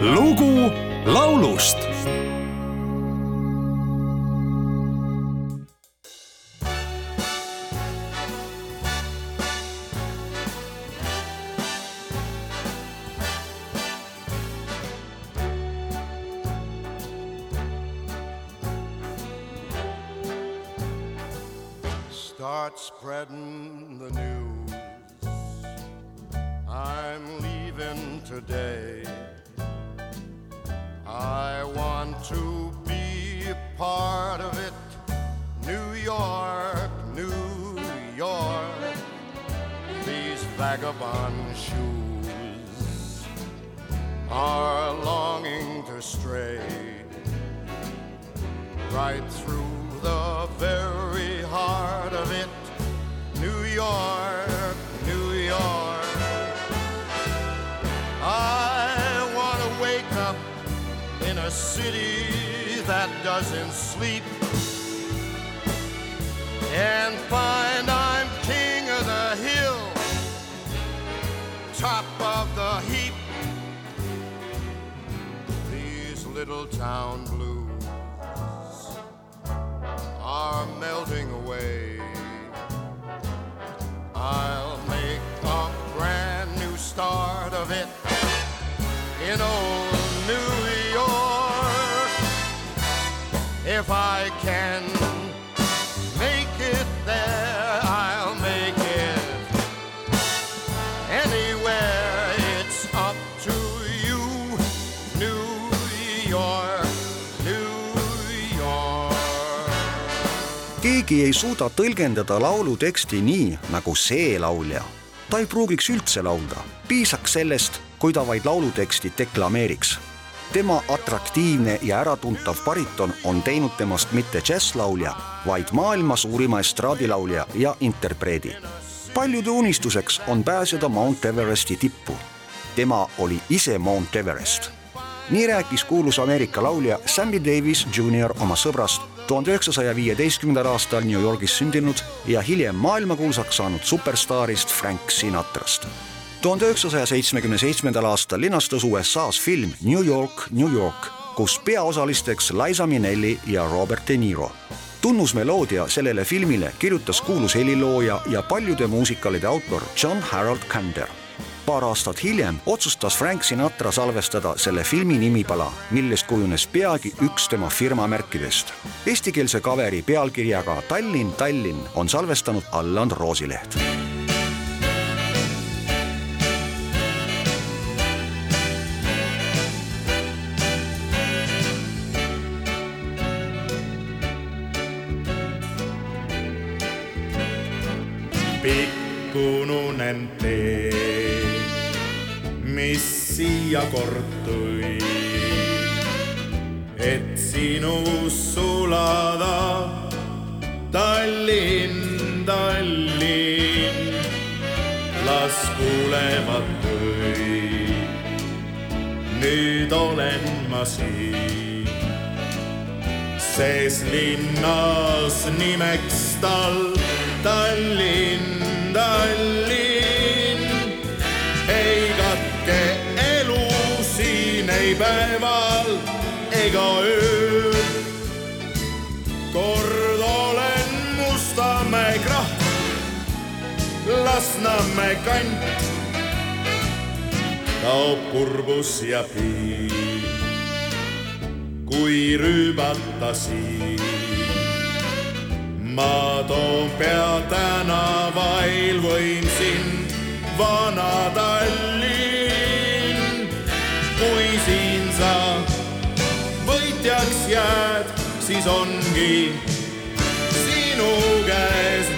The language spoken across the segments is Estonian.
lugu laulust Start spreading the news. I'm leaving today. To be a part of it. New York, New York. These vagabond shoes are longing to stray right through the very heart of it. New York, city that doesn't sleep and find I'm king of the hill, top of the heap. These little town blues are melting away. I'll make a brand new start of it in old If I can make it there, I'll make it anywhere. It's up to you, New York, New York. keegi ei suuda tõlgendada laulu teksti nii nagu see laulja. ta ei pruugiks üldse laulda, piisaks sellest, kui ta vaid lauluteksti deklameeriks. Tema atraktiivne ja äratuntav bariton on teinud temast mitte džässlaulja, vaid maailma suurima estraadilaulja ja interpreedi. paljude unistuseks on pääseda Mount Everesti tippu. tema oli ise Mount Everest nii rääkis kuulus Ameerika laulja Sammy Davis Jr oma sõbrast tuhande üheksasaja viieteistkümnendal aastal New Yorgis sündinud ja hiljem maailmakuulsaks saanud superstaarist Frank Sinatrast. Tuhande üheksasaja seitsmekümne seitsmendal aastal linastas USA-s film New York, New York, kus peaosalisteks Liza Minnelli ja Robert De Niro tunnusmeloodia sellele filmile kirjutas kuulus helilooja ja paljude muusikalide autor John Harold Kander paar aastat hiljem otsustas Frank Sinatra salvestada selle filmi nimipala, millest kujunes peagi üks tema firma märkidest. Eestikeelse kaveri pealkirjaga Tallinn, Tallinn on salvestanud Allan Roosileht. Pikkununen tee, mis siia kord tõi. et sinus sulada, Tallinn, Tallinn, las kuulevad öid. nüüd olen ma siin, sees linnas nimeks tal Tallinn, Tallinn. ei katke elu siin ei päeval ega ööl. kord olen Mustamäe kraht, Lasnamäe kant, kaob kurbus ja piin, kui rüübata siin ma Toompea tänavail võin sind, vana Tallinn. kui siin sa võitjaks jääd, siis ongi sinu käes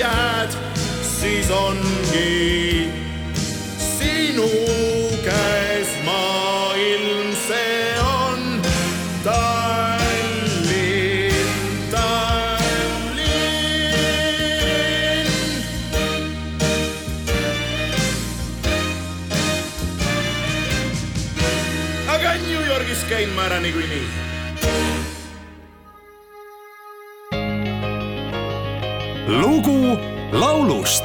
jääd, siis ongi sinu käes maailm, see on Tallinn, Tallinn. aga New Yorgis käin ma ära niikuinii lugu laulust